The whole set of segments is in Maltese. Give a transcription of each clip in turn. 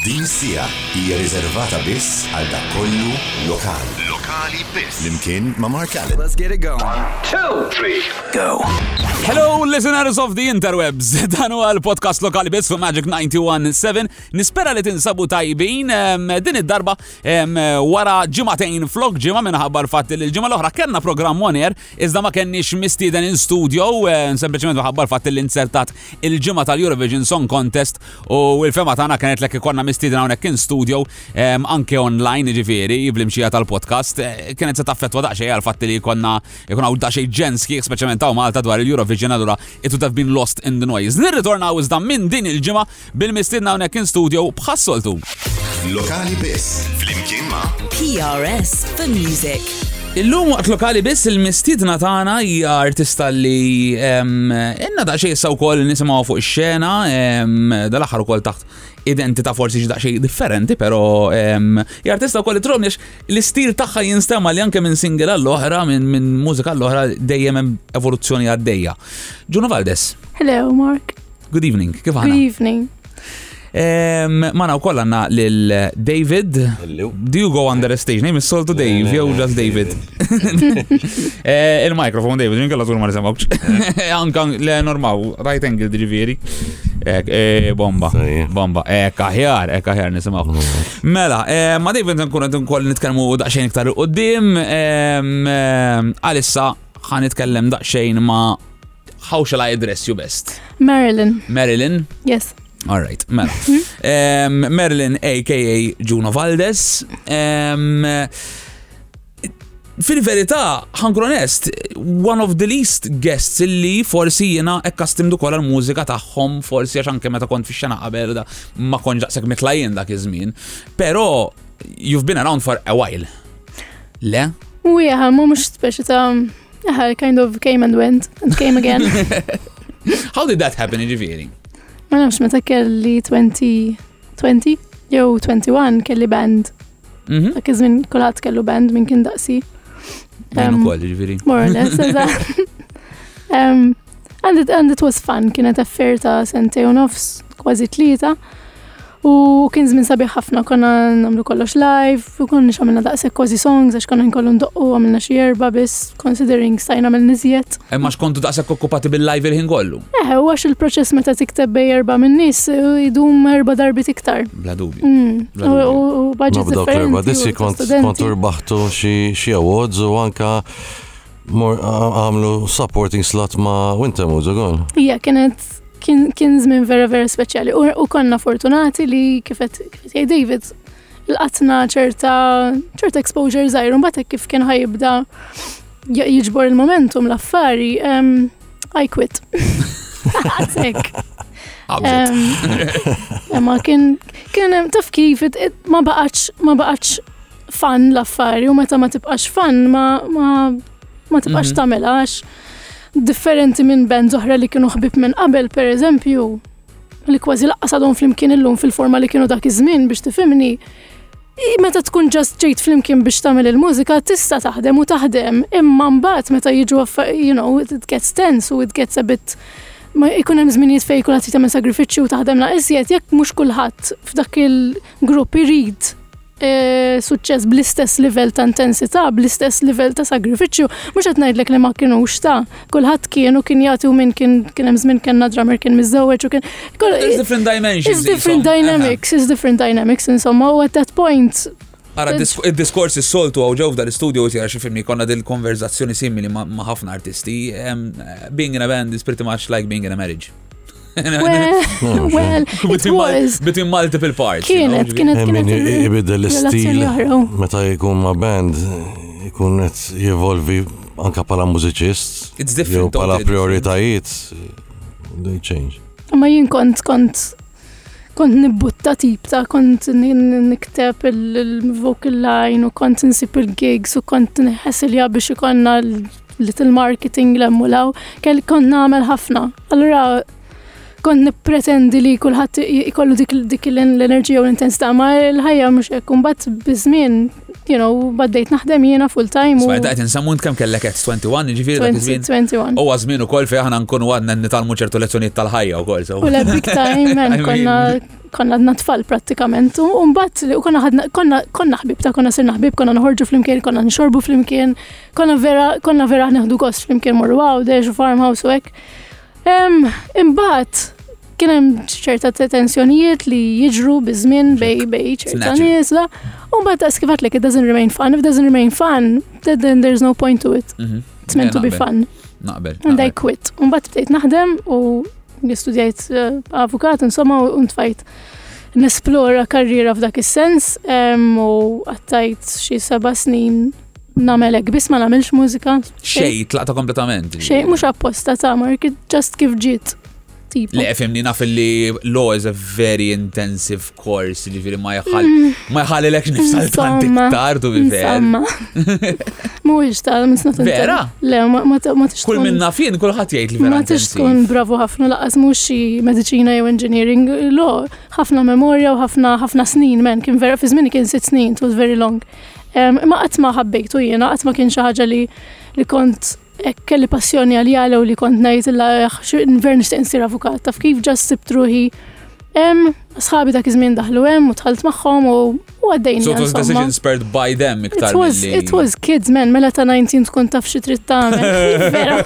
Din is-siegħa hija riservata biss għal dak kollu lokali. Lokali biss. Flimkien ma' Mark Allen. Let's get it going. One, two, three, go! Hello listeners of the interwebs, dan huwa l-podcast lokali biss fi Magic 91.7. Nispera li tinsabu tajbin din id-darba wara ġimatejn flok ġimgħa minħabba l-fatt li l-ġimgħa l-oħra kellna programm one air iżda ma kenniex mistieden in studio sempliċement minħabba l-fatt li nsertat il-ġimgħa tal-Eurovision Song Contest u l-fema tagħna kienet lek ikonna mistieden hawnhekk in studio anke online ġifieri bl-imxija tal-podcast eh, kienet se taffettwa daqsxejn għal fatt li jkollna jkun hawn daqsxejn ġen sħiħ speċjalment hawn Malta dwar il-Eurovision allura it would have been lost in the noise. Nirritornaw iżda minn din il-ġimgħa bil-mistiedna hawnhekk in studio bħas-soltu. Lokali biss flimkien ma' PRS for Music. Illum waqt lokali biss il-mistiedna tagħna hija artista li inna daqsxejn issa wkoll nisimgħu fuq ix-xena dal-aħħar ukoll taħt identità forsi xi daqsxejn differenti, però hija artista wkoll itrom għax l-istil tagħha jinstema' li anke minn single għall-oħra minn mużika għall-oħra dejjem hemm evoluzzjoni għaddejja. Ġuna Valdes. Hello, Mark. Good evening, kif Good evening. Mana u koll għanna l-David. Do you go under a stage name? Is-soltu Dave, jew just David. Eh, il-mikrofon David, minn kalla tur ma nisemawx. Ankan l-normaw, right angle ġiviri. Eh, bomba, bomba, ek aħjar, ek aħjar nisimaw. Mm. Mela, eh, ma David nkun għed nkoll nitkelmu daqxejn iktar u d-dim, għalissa ħan nitkellem daqxejn ma' How shall I address you best? Marilyn. Marilyn? Yes. All right, mela. Um, Marilyn, a.k.a. Juno Valdes. Um, Fil-verità, ħankun onest, one of the least guests illi forsi jena ekkastimdu kol l-mużika tagħhom, forsi għax anke meta kont fi xena qabel da ma konġ daqshekk mitlajjen dak iż-żmien. Però you've been around for a while. Le? U jaha, ma mhux speċi ta' Aha, kind of came and went and came again. How did that happen, ġifiri? Ma nafx, meta kelli 20, 20, jew 21 kelli band. Mhm. Dak iż-żmien kulħadd kellu band minn kien daqsi. Jien ukoll, ġifiri. More or less, eżatt. Em, And it, and it was fun, kienet affair ta' sentej u nofs, kważi tlieta. U kien żmien sabiħ ħafna, konna nagħmlu kollox live, u konna xamilna daqshekk kważi songs għax konna nkollu ndoqqu għamilna xi erba' biss, considering stajna mill niżjed. Imma x'kontu daqshekk okkupati bil-live il-ħin kollu. Eh, u għax il-proċess meta tikteb bej erba' min-nies jdum erba' darbi tiktar. Bla dubju. Mm. U budget differenti. Erba' dissi kont urbaħtu xi awards u anka Mor għamlu supporting slot ma' Winter Moods ukoll. Ija, kienet kien żmien vera vera speċjali u konna fortunati li kifet jgħid David l-qatna ċerta ċerta exposure żgħir mbagħad kif kien ħajibda jiġbor il-momentum l-affari I quit. Għatek. Ma kien kien taf kif ma baqax ma baqax fan l-affari u meta ma tibqax fan ma ma tibqax mhm. tagħmel għax differenti minn band oħra li kienu ħbib minn qabel pereżempju li kważi laqqas għadhom flimkien illum fil-forma li kienu dak iż-żmien biex tifhimni. Meta tkun ġast ġejt flimkien biex tagħmel il-mużika tista' taħdem u taħdem imma mbagħad meta jiġu you know it gets tense u it gets a bit ma jkun hemm żminijiet fejn kulħadd jagħmel sagrifiċċju u taħdem naqisjet jekk mhux kulħadd f'dak il-grupp irid suċċess bl-istess livell ta' intensità, bl-istess livell ta' sagrifiċċju, mhux qed ngħidlek li ma kinux ta' kulħadd kien u kien jagħti u min kien kien hemm żmien kellna drummer kien miżżewweġ u kien. There's different dimensions. There's different dynamics, there's different dynamics insomma u at that point Ara, il-diskors is-soltu għaw ġew dal-istudio jisir xi filmi konna dil konverzazzjoni simili ma' ħafna artisti. Being in a band is pretty much like being in a marriage. Well, it was. Between multiple parts. Kienet, kienet, kienet. Ibidda l-istil. Meta jkun ma' band, jkun qed jevolvi anka pala mużiċist. It's different. Pala prioritajiet. They change. Ma jien kont kont kont nibbutta tipta, kont nikteb il-vocal line u kont nsib il-gigs u kont nħessilja biex ikonna l-little marketing l-emmulaw, kell kont namel ħafna. Allura kont nippretendi li kullħat ikollu dik l-enerġija u l-intensità, ma l-ħajja mux ekkum bat bizmin you know, baddejt naħdem jiena full time. U għedda għed nsemmu kem kellek għed 21, ġifiri dak iż-żmien. 21. U għazmin u koll fej ħana nkunu għadna nitalmu ċertu lezzjoniet tal-ħajja u koll. U la big time, man, konna konna għadna tfal prattikament u mbatt li u konna għadna konna ħbib ta' konna sirna ħbib, konna nħorġu fl-imkien, konna nxorbu fl-imkien, konna vera, konna vera ħneħdu kost fl-imkien morru għawdex, farmhouse u għek. Imbagħad kien hemm ċerta tensjonijiet li jiġru biż-żmien bej bej ċerta nies la. U mbagħad daqs kif għatlek it doesn't remain fun, if doesn't remain fun, then there's no point to it. Mhm. It's meant to be fun. Naqbel. And I quit. U mbagħad bdejt naħdem u nistudjajt eh, avukat insomma u ntfajt nesplora karriera f'dak is-sens u għattajt xi seba' snin Namel hekk biss ma nagħmilx mużika. Xej, tlaqta kompletament. Xej, mhux apposta ta' market, just kif ġiet. Le, fimni naf li law is a very intensive course, li ġifiri ma jħal, mm. ma jħal l-ek nifsal tant iktar, tu bi vera. Mux ta' misna t Vera? Le, ma t-ixtkun. Kull minna fin, kull ħat jgħid li vera. Ma t-ixtkun bravu ħafna laqas mux xi medicina jew engineering, law, ħafna memorja u ħafna ħafna snin, men, kien vera fi żmini kien sitt snin, tu very long. Imma qatt ma ħabbejtu jiena, qatt ma kien xi ħaġa li li kont kelli passjoni għal jala u li kont ngħid illa nver nixtieq nsir avukat. Taf kif ġast sibtruħi hemm sħabi dak iż-żmien daħlu hemm u tħalt magħhom u għaddejni. So it was decision spurred by them iktar. It was, it was kids man, mela ta' 19 tkun taf xi trid tagħmel. Vera,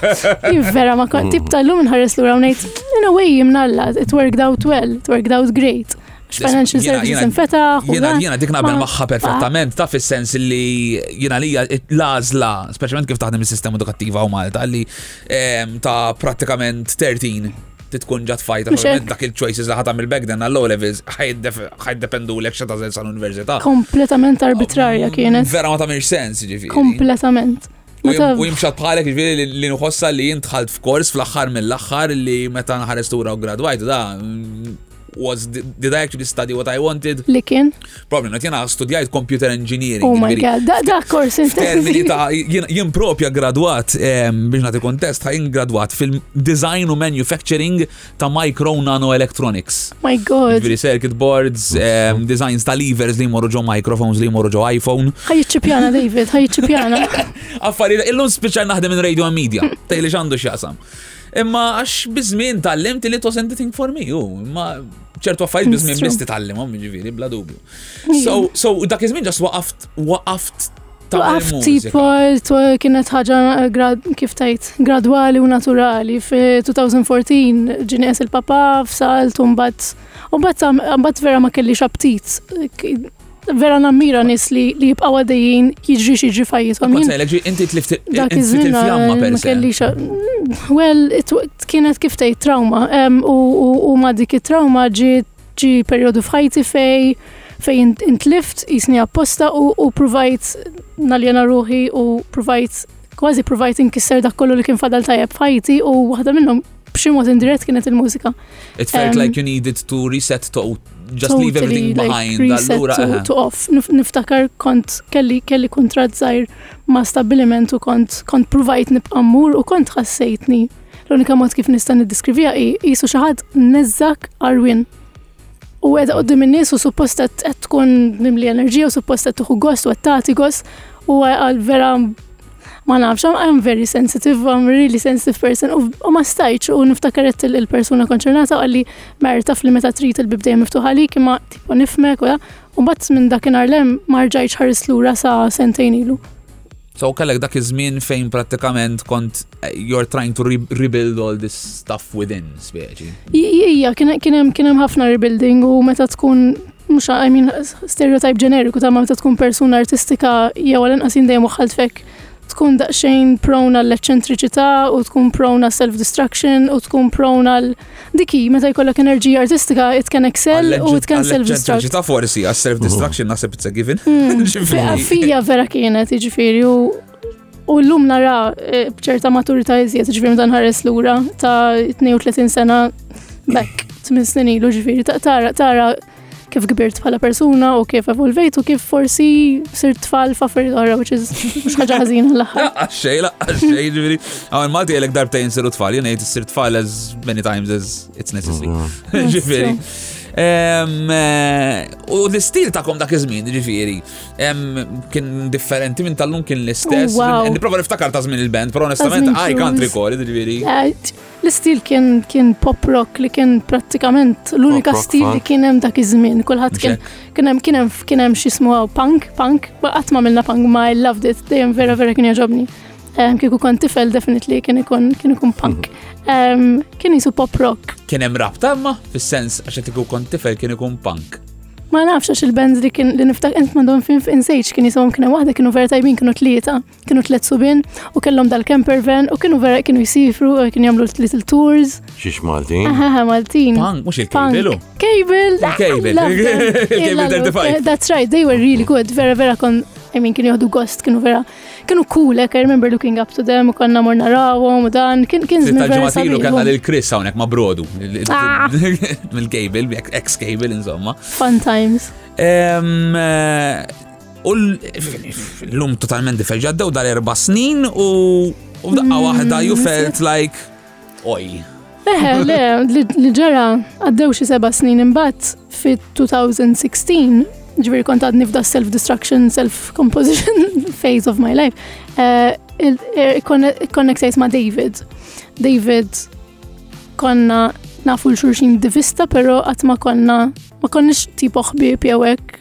vera ma kont tip tal-lum nħares lura u ngħid, in a way jimnalla, it worked out well, it worked out great. X'financial services infetaħ. Jiena jiena dik naqbel magħha perfettament ta' fis-sens li jiena li l-għażla, speċjalment kif taħdem is-sistema edukattiva u Malta li ehm, ta' prattikament 13 titkun ġat fajta verament dak il-choices li ħatam il-back then għall-low levels ħajdependu l ekxa ta' zel sal-università. Kompletament arbitrarja kienet. Vera ma ta' sens ġifiri. Kompletament. U jimxat bħalek ġviri li nħossa li jintħalt f'kors fl-axħar mill-axħar li meta nħares tura u gradwajt da mm, was did I actually study what I wanted? Li kien? Probably not, jena studjajt computer engineering. Oh my god, da, da kors Termini ta' jien propja gradwat biex nagħti kontest, ħajn gradwat fil-design u manufacturing ta' micro nano electronics. My god. Ġviri circuit boards, um, designs ta' levers li jmorru ġo microphones li jmorru ġo iPhone. Ħaj ċipjana, David, ħaj ċipjana. Affari, illum spiċċa naħdem minn radio and media. Tejli xandu xjaqsam. Imma għax bizmin tal-lim li to send thing for me, u, imma ċertu affarijiet bizmin bisti tal-lim, ġviri, bla dubju. So, so dak iż-żmien ġas waqaft, waqaft Waqaf tipol, kienet ħaġa kif tajt gradwali u naturali. Fi 2014 ġini es il-papa f'salt un bat u bat vera ma kelli xabtit. Vera nammira nis li jibqaw għadejjin jiġri xieġi fajjitom. Inti tlift il-fjamma per kelli Well, kienet kif tajt trauma u ma dik trauma ġiet Ġie perjodu f'ħajti fej fej intlift jisni apposta u, u provajt naljena ruħi u provajt kważi provajt inkisser dak kollu li kien fadal tajjeb f'ħajti u waħda minnhom b'xi mod indirett kienet il-mużika. It felt um, like you needed to reset to just totally, leave everything behind. Like reset to, eh. to off. Niftakar kont kelli kelli kontrat zaħir ma' stabiliment u kont kont provajt nibqa' u kont ħassejtni L-unika mod kif nista' niddiskrivija hi qisu xi ħadd neżżak arwin. U qiegħda qudiem in-nies u suppost qed tkun mimli enerġija u suppost qed tieħu gost u qed tagħti gost u għal vera ma nafx, I'm very sensitive, I'm really sensitive person, u ma stajċ, u niftakaret il-persuna konċernata għalli merta fli meta trit il-bibdej miftuħa li kima tipo nifmek, u bat minn dakinhar lem ma rġajtx ħaris lura sa sentejn ilu. So kellek dak iż-żmien fejn prattikament kont eh, you're trying to rebuild all this stuff within speċi. Ija, kien hemm kien hemm ħafna rebuilding u meta tkun mhux I mean stereotype ġeneriku ta' meta tkun persuna artistika jew għal inqas dejjem waħħalt fek tkun daqsxejn prone għall-eċċentriċità u tkun prone għal self-destruction u tkun prone għal Dik hi meta jkollok enerġija artistika it can excel u it can self destruct. Ta' forsi għas self destruction naħseb it's a given. Hmm. Fija vera kienet, jiġifieri u U l-lum nara eh, bċerta maturita iżjed, ġifiri dan ħares l-ura ta' 32 sena back, 8 snin ilu ġifiri, tara, tara kif kbirt bħala persuna u kif evolvejt u kif forsi sir tfal fafri l-għarra, which is mux ħagħa ħazin l-ħar. Għaxxej, għaxxej, ġviri. Għan malti għalek darbtajn sir tfal, jena jt sir tfal as many times as it's necessary. Mm-hmm. Ġviri. Eh, u l-istil ta' kom dak iż-żmien, ġifieri, kien differenti minn tal-lum kien l-istess. Oh, Niprofa niftakar ta' żmien il-band, però onestament, I can't record, ġifieri. L-istil kien kien pop rock li kien prattikament l-unika stil li kien hemm dak iż-żmien. Kulħadd kien kien hemm kien hemm kien hemm xi smuha punk, punk, qatt ma minna punk ma I loved it, dejjem vera vera kien jaġobni. Ehm, kieku kont tifel definitely kien ikun kien ikun punk. Mhm. Ehm, kien jisu pop rock. Kien hemm rap tamma fis-sens għax qed ikun kont tifel kien ikun punk. Ma nafx għax il-bands li kien li niftak int m'għandhom fin insejġ kien jisimhom kien hemm waħda kienu vera tajbin kienu tlieta. Kienu tlet subin u kellhom dal-camper van u kienu vera kienu jisifru, eh, kienu jagħmlu little tours. Xiex Maltin? Aha, Maltin. Pang, mhux il-kejbilu. Cable. Cable. Cable 35. That's right, they were really good. Vera vera kon I mean, kienu jħodu gost, kienu vera, kienu cool, ek, I remember looking up to them, u konna mor narawom, u dan, kien kien zmin vera. Ġematilu kanna l-Chris għonek ma brodu, ah! mill-cable, ex-cable, insomma. Fun times. Eh, U l-lum totalment differenti ġaddew dal erba snin u f'daqqa mm, waħda you felt like oj. Eħe, eh, le, li ġara għaddew xi seba snin imbagħad fit-2016 ġviri kont għadni f'da self-destruction, self-composition phase of my life. Eh, eh, Connectajt ma' David. David konna nafu l-xurxin divista, pero għat ma konna ma konniex tipo xbib jawek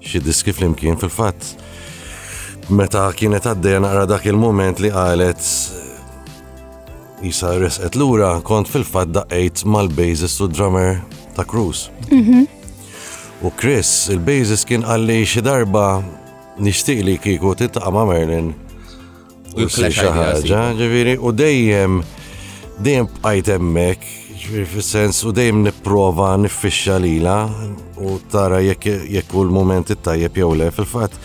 Xi diski flimkien fil-fatt. Meta kienet għaddejja naqra dak il-moment li qalet jisa resqet lura kont fil-fatt daqqejt mal-basis u drummer ta' Cruz. Mhm. U Chris, il-basis kien għalli xi darba nixtieq li kieku titqa' ma' Merlin U jibsir xi ħaġa, ġifieri, u dejjem dejjem bqajt hemmhekk, ġifieri fis-sens u dejjem nipprova niffixxa lila u tara jekk jekk hu l-mument it-tajjeb jew le fil-fatt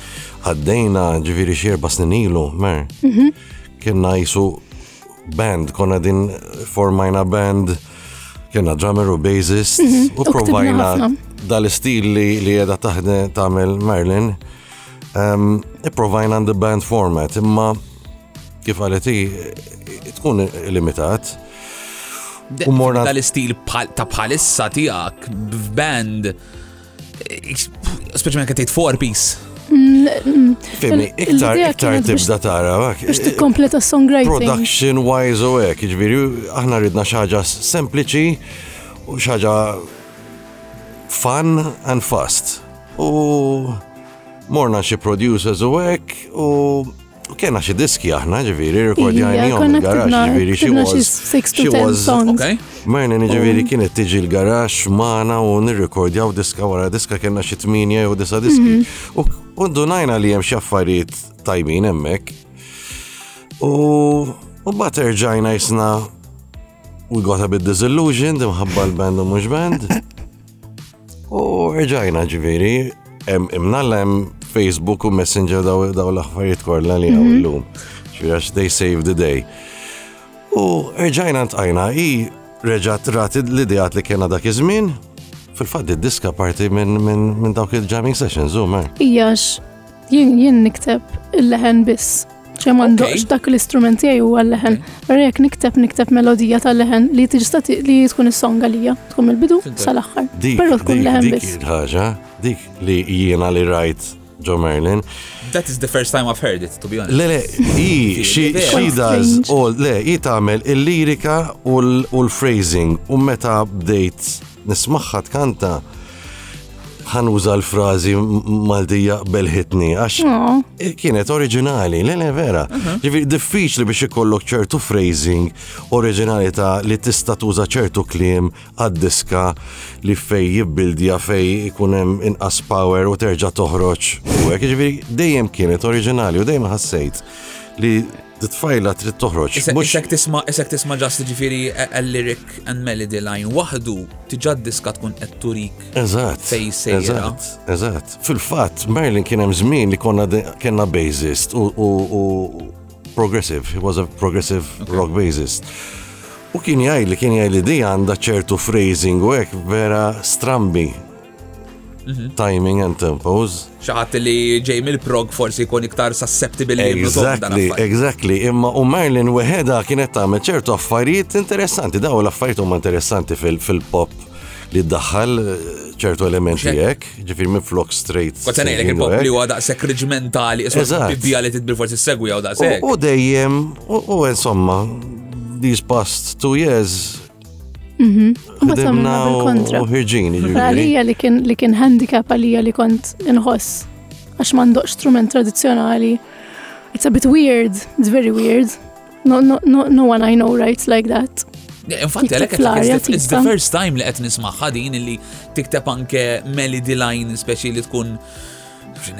għaddejna ġifieri xi erba' snin ilu, mer. Mhm. Kienna jisu band, konna din formajna band, kienna drummer u bassist mhm. u provajna dal-istil li li qiegħda taħdem tagħmel Merlin. Mm Ipprovajna on the band format, imma kif għaleti tkun limitat. Umorna tal-istil ta' bħalissa tijak, band, speċjalment kien tgħid four piece. Fimmi, iktar iktar tibda tara. Biex tikkompleta songwriting. Production wise u hekk, ġifieri aħna ridna xi ħaġa sempliċi u xi ħaġa fun and fast. U morna xi producers u hekk u kena xi diski aħna ġifieri rekordjajni jom il-garax ġifieri xi was. Six to ten songs. Marna ġifieri kienet tiġi l-garax magħna u nirrekordjaw diska wara diska kena xi tminja jew disa diski. Mhm. U dunajna li hemm xi affarijiet tajbin hemmhekk. U U bat erġajna jisna We Got a Bit Disillusioned, imħabba l-band u mux band. U reġajna ġviri, imnalla jem Facebook u Messenger daw l-axfarijiet korna li għaw mhm. l-lum. Ġvirax, they save the day. U reġajna ntajna, i reġat rati l-idejat li kena dak iż-żmien, fil-fat diska parti minn dawk il-jamming sessions, u mer. Ijax, Jien jien nikteb il-leħen biss. ċe mandoqx dak l-istrument tiegħi huwa l-leħen. Però jekk nikteb nikteb melodija tal-leħen li tiġista li tkun is-song għalija, tkun mill-bidu sal-aħħar. Però tkun leħen biss. Dik ħaġa, dik li jiena li rajt Joe Merlin. That is the first time I've heard it, to be honest. Le, le, i, she, she does all, le, i tamel il-lirika u l-phrasing u meta bdejt nismaħħat kanta ħanuża l-frażi Maltija belħitni, għax oh. kienet oriġinali, le le vera. Uh-huh. Ġifi diffiċli biex ikollok ċertu phrasing oriġinali ta' li tista' tuża ċertu kliem għad-diska li fej jibbildja fej ikun hemm inqas power u terġa' toħroġ. Ġifi dejjem kienet oriġinali u dejjem ħassejt li Tfajla trid toħroġ. Isek tisma' isek tisma' ġast ġifieri e, e, lyric and melody line waħdu tiġa diska tkun qed turik. Eżatt. Fej sejra. Eżatt. Fil-fatt Merlin kien hemm żmien li konna kellna bassist u progressive, he was a progressive rock bassist. U kien jgħid li kien jgħid li di għandha ċertu phrasing u hekk vera strambi Mhm. Timing and tempos. Xaħat li ġej mill-prog forsi jkun iktar susceptibilli. Exactly, exactly. Imma u Marilyn weħeda kienet tagħmel ċertu affarijiet interessanti, daw l-affarijiet huma interessanti fil-pop li daħħal eh, ċertu elementi jek, ġifir minn flok straight. Kota nejlek il-pop li huwa daqsek reġmentali, isma bibja li tidbil forsi segwi għaw daqsek. U dejjem, u insomma, these past two years, Mhm. Ħdimna u ħirġin. Jiġifieri. Għalija li kien handicap għalija li kont inħoss għax m'għandokx strument tradizzjonali. It's a bit weird, it's very weird. No, no, no, no one I know writes like that. Infatti, għalek it's the first time li qed nismaħħa din illi tikteb anke melody line speċi li tkun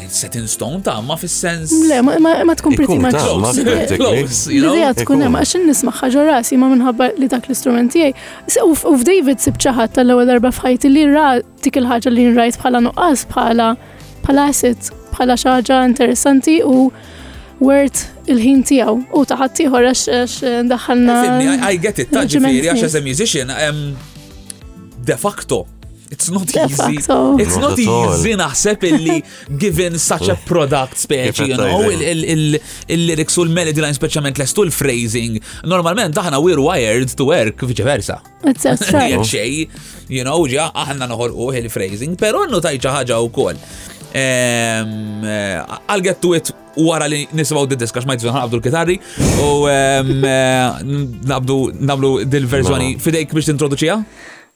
Setting stone ta' ma fil-sens. Le, ma tkun pretty much. L-idea tkun hemm għax nisma' ħaġa rasi ma minħabba li dak l-istrument tiegħi. U f'David sib ċaħat tal-ewwel darba f'ħajti li ra dik il-ħaġa li nrajt bħala nuqqas bħala bħala asset bħala xi ħaġa interessanti u wert il-ħin tiegħu u taħat ieħor għax daħħalna. I get it, ta' ġifieri għax as a musician de facto It's not easy. It's not easy naħseb illi given such a product speċi, you know, il-lyrics u l-melody line speċjament l-estu l-phrasing. Normalment daħna we're wired to work, vice versa. It's a strike. Xej, you know, ġa aħna noħor u il-phrasing, pero għannu tajċa ħagġa u kol. Ehm, eh, I'll get to it wara li nisimaw di diska xmajt zvan għabdu l-kitarri u ehm, eh, nabdu namlu dil-verżjoni mela. fidejk biex t-introduċija?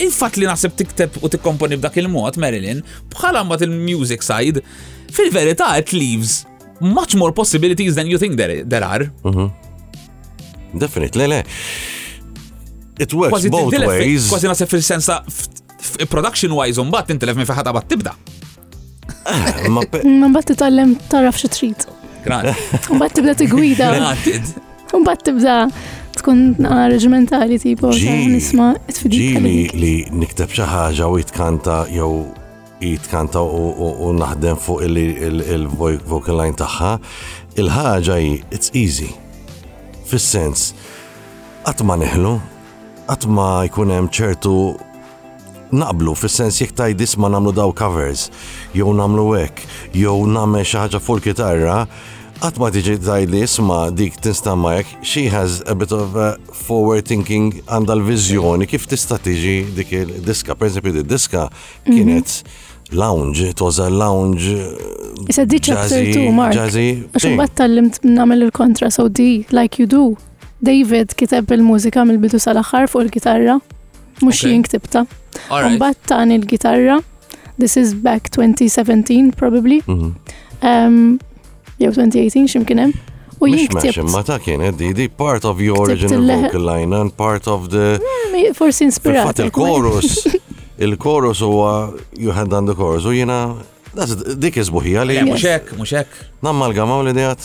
Il-fatt li naħseb tikteb u tikkomponi b'dak il-mod, Marilyn, bħala mbagħad il-music side, fil-verità it leaves much more possibilities than you think there, there are. Uh mhm. -huh. Definitely, le, le. It works both ways. Kważi naħseb fil-sensa production wise un bat intilef minn fiħata bat tibda. Ah, ma mbagħad titgħallem taraf xi trid. Grazie. Mbagħad tibda tigwida. Mbagħad tibda tkun ah, reġimentali tipo nisma' tfidil. Ġili li nikteb xi ħaġa u jitkanta jew jitkanta u naħdem fuq il-vocal line tagħha, il-ħaġa hi it's easy. Fis-sens qatt ma neħlu Qatt ma jkun hemm ċertu naqblu fis-sens jekk tajd isma' nagħmlu daw covers, jew nagħmlu hekk, jew nagħmel xi ħaġa fuq il-kitarra, qatt ma tiġi tajd li isma' dik tinstama hekk, she has a bit of a forward thinking għandha l-viżjoni kif tista' tiġi dik il-diska. Per eżempju, di diska mhm. kienet lounge, it was a lounge. Issa di chapter 2, Mark. Għax mbagħad tallimt nagħmel il-kontra, so di, like you do. David kiteb il-mużika mill-bidu sal-aħħar fuq il-gitarra, mhux okay. jien ktibta. Mbagħad tani l-gitarra, this is back 2017 probably. Mm -hmm. um, jew 2018 ximkien hemm. U jien ktib. Ma ta' kien di di part of your original vocal line and part of the. Eh, forsi inspirat. Il-chorus. Il-chorus huwa you had done the chorus u jiena dik iżbuħija li. Muxek, muxek. Nammalgamaw l-idejat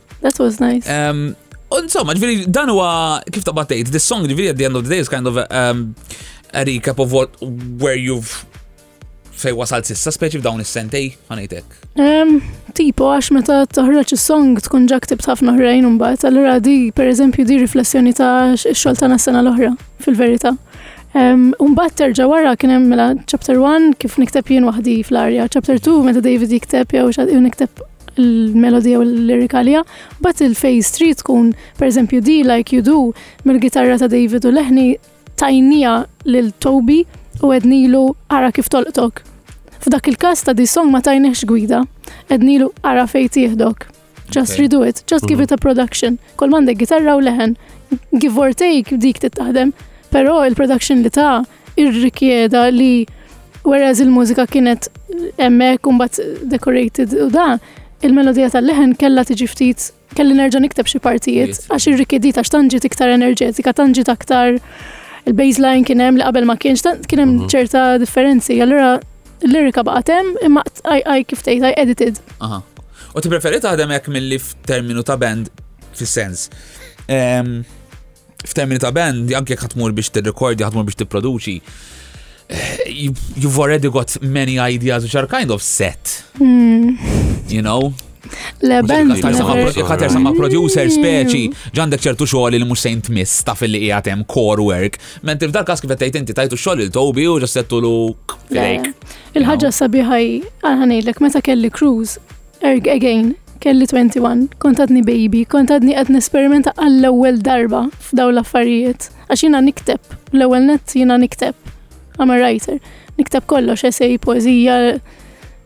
That was nice. Um, Insomma, ġviri, dan huwa kif ta' battejt, this song ġviri at the end of the day is kind of a, um, a recap of what, where you've fej wasalt sissa speċi f'dawn is-sentej ħanejtek? Um, tipo għax meta toħroġ is-song tkun ġa ktibt ħafna oħrajn imbagħad, allura di pereżempju di riflessjoni ta' x-xogħol tagħna sena l-oħra fil-verità. Um, Umbat terġa wara kien hemm mela chapter 1 kif nikteb jien waħdi fl-arja, chapter 2 meta David jikteb jew xad nikteb l-melodija u l-lirika għalija, bat il-phase 3 tkun, per eżempju, di like you do mill-gitarra ta' David u leħni tajnija lil Toby u għednilu ara kif tolqtok. F'dak il-kas ta' di song ma tajniħx gwida, għednilu ara fej tiħdok. Just okay. redo it, just give it a mhm. production. Kol mandek gitarra u leħen. Give or take dik tittaħdem, pero il-production li ta' irrikjeda li whereas il-mużika kienet hemmhekk u mbagħad decorated u da, il-melodija tal-leħen kellha tiġi ftit kelli nerġa' nikteb xi partijiet għax irrikjedita għax tanġiet iktar enerġetika, tanġiet aktar il-baseline kien hemm li qabel ma kienx kien hemm mhm. ċerta differenzi. Allura l-lirika baqgħet hemm imma I kif tgħid I edited. Aha. U ti preferi taħdem hekk milli f'terminu ta' band fis-sens. Ehm, F'termini ta' band, anke jekk ħatmur biex tirrekordja, ħatmur biex tipproduċi, eh, you've already got many ideas which are kind of set. Hmm. You know? Le band. Kater sama producer hmm. speċi, ġandek ċertu xogħol li mhux sejn tmiss taf li qiegħed hemm core work. Ment f'dal każ kif qed inti tajtu xogħol il Tobi u ġassettu lu. Il-ħaġa sabiħaj għal ħanejlek meta kelli cruise Erg again, kelli 21, kont għadni baby, kont għadni qed nesperimenta għall-ewwel darba f'daw l-affarijiet. Għax jina nikteb, l-ewwel net jina nikteb. I'm a writer. Nikteb kollox, esej, poezija,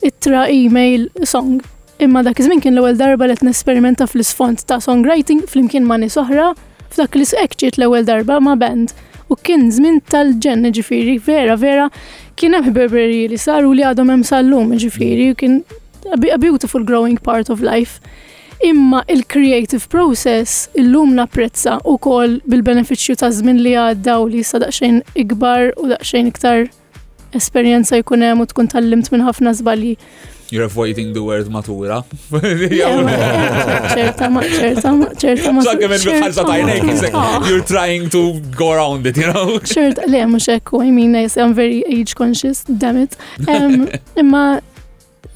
ittra, email, song. Imma dak iż-żmien kien l-ewwel darba li qed nesperimenta fl-isfond ta' songwriting flimkien ma' nies oħra, f'dak li sqek ġiet l-ewwel darba ma' band. U kien żmien tal-ġen, ġifiri, vera, vera, kien hemm ħberberji li saru li għadhom hemm sal-lum, ġifiri, kien a beautiful growing part of life. Imma il-creative process illum napprezza u kol bil-beneficju ta' żmien li għadda u li jissa daqxejn ikbar u daqxejn iktar esperjenza jkunem u tkun tal-limt minn ħafna zbalji. You're avoiding the word matura. ċerta, ma ċerta, ma ċerta, ma ċerta. minn ħarsa tajnek, you're trying to go around it, you know? ċerta, le, mux ekku, I mean, I say I'm very age conscious, damn it. Imma,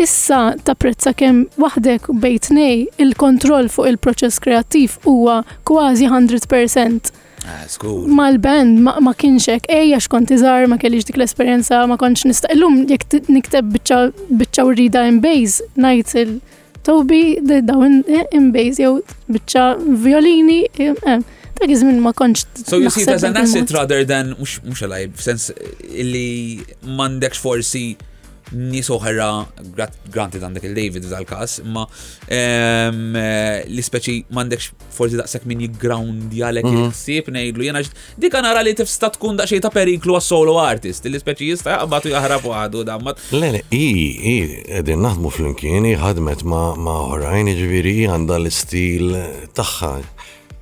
Issa tapprezza kemm waħdek bejn tnej il-kontroll fuq il-proċess kreattiv huwa kważi hundred percent. Ah, żgur. Mal-band ma kienx hekk, ej għax kont iżgħar, ma kellix dik l-esperjenza, ma kontx nista' illum jekk nikteb biċċa urrida in bejż ngħid il Tobi dawn eh, in bejż jew biċċa violini eh, eh, ta' gizmin ma konċ. So you see, there's an asset rather than, mux għalaj, sens illi mandekx forsi nies oħra, granti għandek il-David f'dal kas, ma ehm, l-ispeċi m'għandekx forsi daqshekk min jigground jalek mhm. il-ħsieb ngħidlu jiena dik nara li tifsta tkun daqsxejn ta' periklu għas-solo artist, l-ispeċi jista' jaqbad u jaħrab waħdu dammat. Le, i, i, qegħdin naħdmu flimkien, ħadmet ma' oħrajn, jiġifieri għandha l-istil tagħha.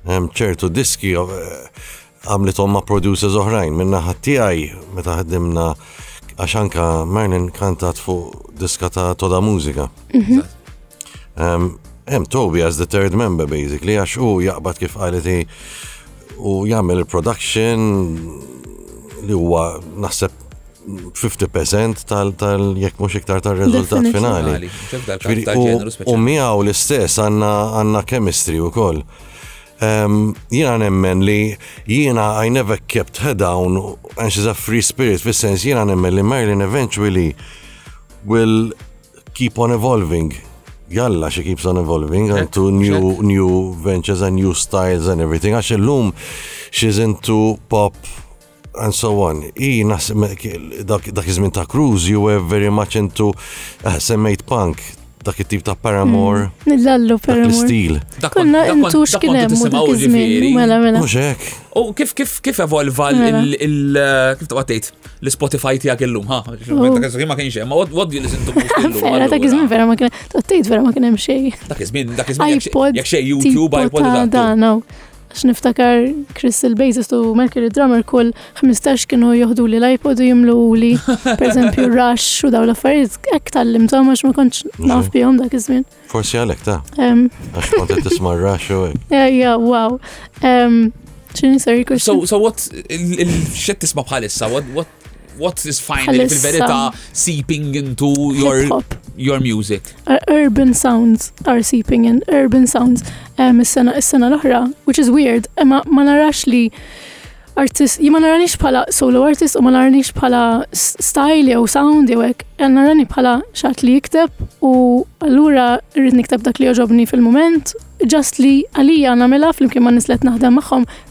Hemm ċertu diski eh, għamlithom ma' producers oħrajn. Minna ħattijaj, meta ħdimna, għax anka Merlin kantat fuq diska ta' toda mużika. Mhm. Ehm, hemm Toby as the third member basically, għax u jaqbad kif għaliti u jagħmel il-production li huwa naħseb 50% tal tal jekk mhux iktar tal-riżultat finali. U miegħu l-istess għandna chemistry wkoll. um, jina nemmen li jina I never kept her down and she's a free spirit fi sens jina nemmen li Marilyn eventually will keep on evolving jalla she keeps on evolving into new new ventures and new styles and everything l-lum she's into pop and so on. I naħseb dak iż-żmien ta' Cruz, you were very much into eh, semmejt punk, dak it-tip ta' Paramore. Hmm. Nillallu Paramore. Stil. Kunna intu x'kien hemm dak iż-żmien. Mela mela. Mhux hekk. U kif kif kif evolva mela. il eh, kif taqgħod tgħid l-Spotify tiegħek illum, ha? Oh. Ma kienx hemm, what do you listen to illum? Vera dak iż-żmien vera ma kien tgħid vera ma kien hemm xejn. Dak iż-żmien dak iż-żmien jekk xejn YouTube, iPod u dan. Għax niftakar Chris il-bassist u Mercury drummer kull 15 kienu joħdu li l-iPod u jimlu li, per esempio, Rush u daw l-affarijiet, ek tal-limtom għax ma konċ naf bihom dak iż-żmien. Forsi għalek ta' għax konta tisma' Rush u għek. Ja, wow. ċini ser jkux. So, so what, xed tisma bħalissa, what, what what's this finally fil-verità seeping into your your music? Uh, urban sounds are seeping in urban sounds. Um, is-sena is-sena l-oħra, which is weird, imma ma narax li artist, jima naranix bħala solo artist u ma naranix bħala style jew sound jew hekk, eh, narani bħala xat li jikteb u allura rrid nikteb dak li joġobni fil-moment, just li għalija nagħmilha flimkien ma nislet naħdem magħhom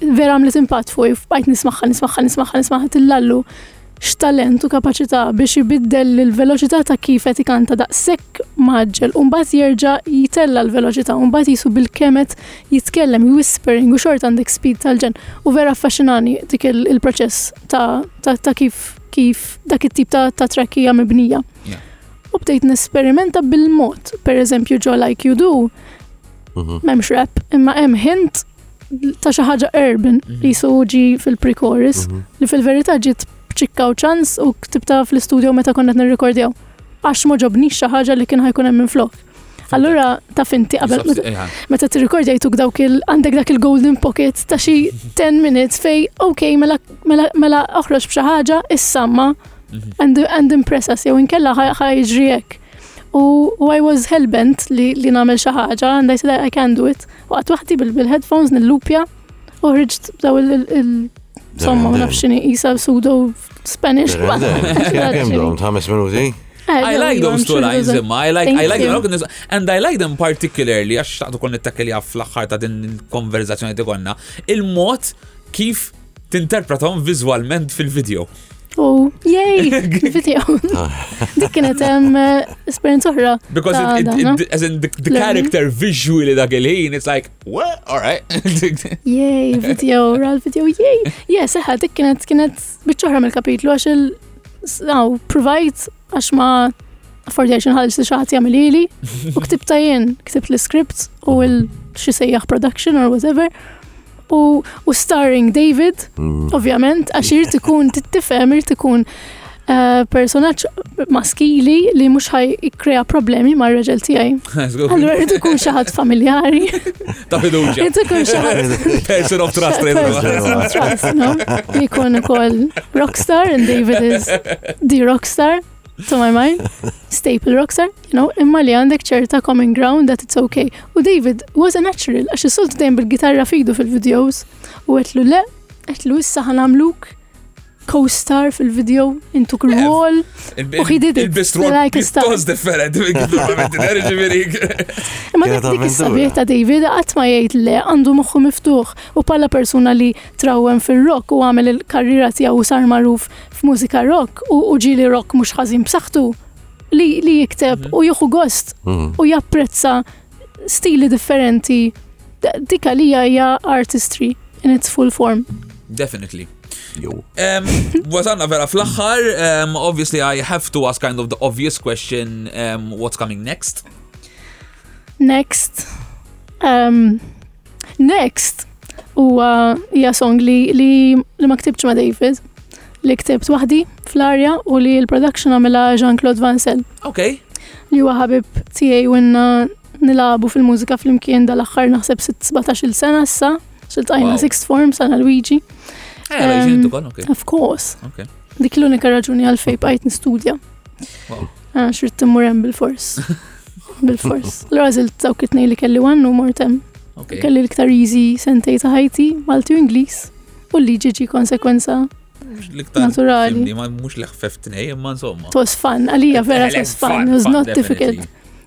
Vera għamlet impatt fuq, bqajt nismaħħa, nismaħħa, nismaħħa, nismaħħa tillallu x'talent u kapaċità biex ibiddel l-veloċità ta' kif qed ikanta daqshekk maġġel u mbagħad jerġa' jitella l-veloċità u mbagħad jisu bil-kemet jitkellem whispering u xort għandek speed tal-ġen u vera affaxxinani dik il-proċess ta' kif kif dak it-tip ta' track hija mibnija. U bdejt nesperimenta bil-mod, per eżempju ġo like you do, mhm. memx rap, imma hemm hint ta' xi ħaġa urban mhm. li suġi fil-pre-chorus mhm. li fil-verità ġiet b'ċikka u ċans u ktibta fl-istudio meta konna nirrekordjaw. Għax ma ġobni xi ħaġa li kien ħajkun hemm minflok. Allura ta' finti qabel meta tirrikordja jtuk dawk il għandek dak il-golden pocket ta' xi 10 minutes fej ok mela, mela, mela oħroġ b'xi ħaġa issamma mhm. and impress us jew inkella ħajġri hekk. U, u I was hellbent li, li namel xaħġa, and I said I can do it. U għat waħti bil-headphones nil-lupja, u ħriġt daw il- Somma, ma nafx xini, jisa sudo Spanish. Kem dom, ħames minuti? I like those two lines imma, I like, I like them, and I like them particularly, għax xtaqtu kon nittakil jaff fl-axħar ta' din il-konverzazzjoni ti konna, il-mod kif Tinterpretom viżwalment fil-video. U yay, video. Dik kienet hemm eh, esperjenza oħra. Because ta' it, dan, no? it, it, as in the, the Learning. character visually dak il-ħin, it's like, what? All right. Yay, video, ra l-video, yay. Yeah, seħħa, dik kienet kienet biċċoħra mill-kapitlu għax il aw, provajt għax ma affordjajx nħallis li xaħat jagħmel ili u ktibt tajjen, ktibt l-script u l-xi sejjaħ production or whatever. U, u starring David, mm. ovvjament, għax irid ikun tifhem, irid ikun Eh, personaċ maskili li mux ħaj ikkrea problemi ma' reġel tijaj. Allora, rridu kun xaħat familjari. Ta' fiduċa. Rridu kun xaħat. Person of trust, Person of trust, no? Jikun kol rockstar and David is the rockstar. to my mind, staple rock star, you know, imma li għandek ċerta common ground that it's okay. U David was a natural, għax jisult dejjem bil-gitarra fidu fil-videos, u għetlu le, għetlu issa ħanamluk co-star fil-video into kull wall. U he did it. Il-bistru pjuttost differenti minn kif ġiviri. Imma dik is-sabiħ ta' David qatt ma jgħid le għandu moħħu miftuħ u pala persuna li Trawwem fir-rock u għamel il-karriera tiegħu u sar magħruf f'mużika rock u u ġieli rock mhux ħażin b'saħħtu li li jikteb u jieħu gost u japprezza stili differenti. D- Dik għalija hija artistry in its full form. Definitely. Jew. Um, wasanna vera fl-axħar, um, obviously I have to ask kind of the obvious question, um, what's coming next? Next. Um, Next huwa hija song li li li ma ktibx ma' David li ktibt waħdi fl-arja u li l-production għamela Jean-Claude Vancel. Ok. Li huwa ħabib tiegħi u inna nilabu fil-mużika fl-imkien dal-aħħar naħseb 17-il sena issa, xiltajna sixth form sana Luigi. Eh, of course. Dik l-unika raġuni għal fej bajt nistudja. Ah, xrit timmur hemm bil-fors. Bil-fors. Allora għażilt dawk it-tnejn li kelli għannu mort hemm. Okay. Kelli l-iktar easy sentej ta' ħajti, Malti u Ingliż, u li ġiġi konsekwenza l-iktar naturali. Mux l-ħfef tnej, imma insomma. Tos fan, għalija vera tos fan, it was not difficult.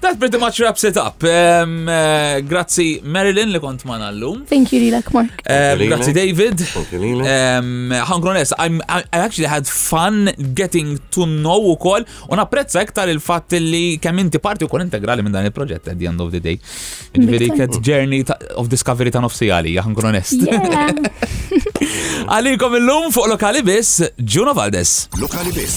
That pretty much wraps it up. Um, uh, grazzi Marilyn li kont man għallum. Thank you lilek Mark. Um, grazzi David. Thank you Lila. Um, honest, I'm, I actually had fun getting to know u kol. Un apprezza iktar il-fat li kemm inti parti u kol integrali minn dan il-proġett at the end of the day. Ġviri, kent ġerni of discovery ta' nofsi għali, jahan kun onest. Għalikom il-lum fuq lokali bis, Juno Valdes. Lokali bis,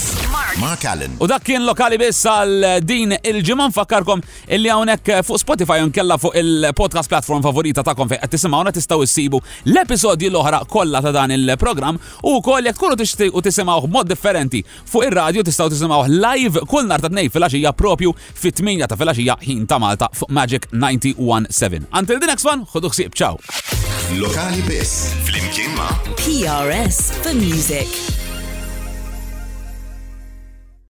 Mark Allen. U dak kien lokali bis għal din il-ġimma nfakkarkom illi għonek fuq Spotify unkella fuq il-podcast platform favorita ta' konfej għat tisimawna tistaw issibu l-episodji l-oħra kolla ta' dan il-program u koll jek tkunu tixti u tisimawh mod differenti Fuq ir-radju tistgħu tisimgħuh live kull nhar ta' tnejn filgħaxija propju fit-8 ta' filgħaxija ħin ta' Malta fuq Magic 917. Until the next one, ħodu ħsieb, ciao! Lokali biss, flimkien ma' PRS for Music.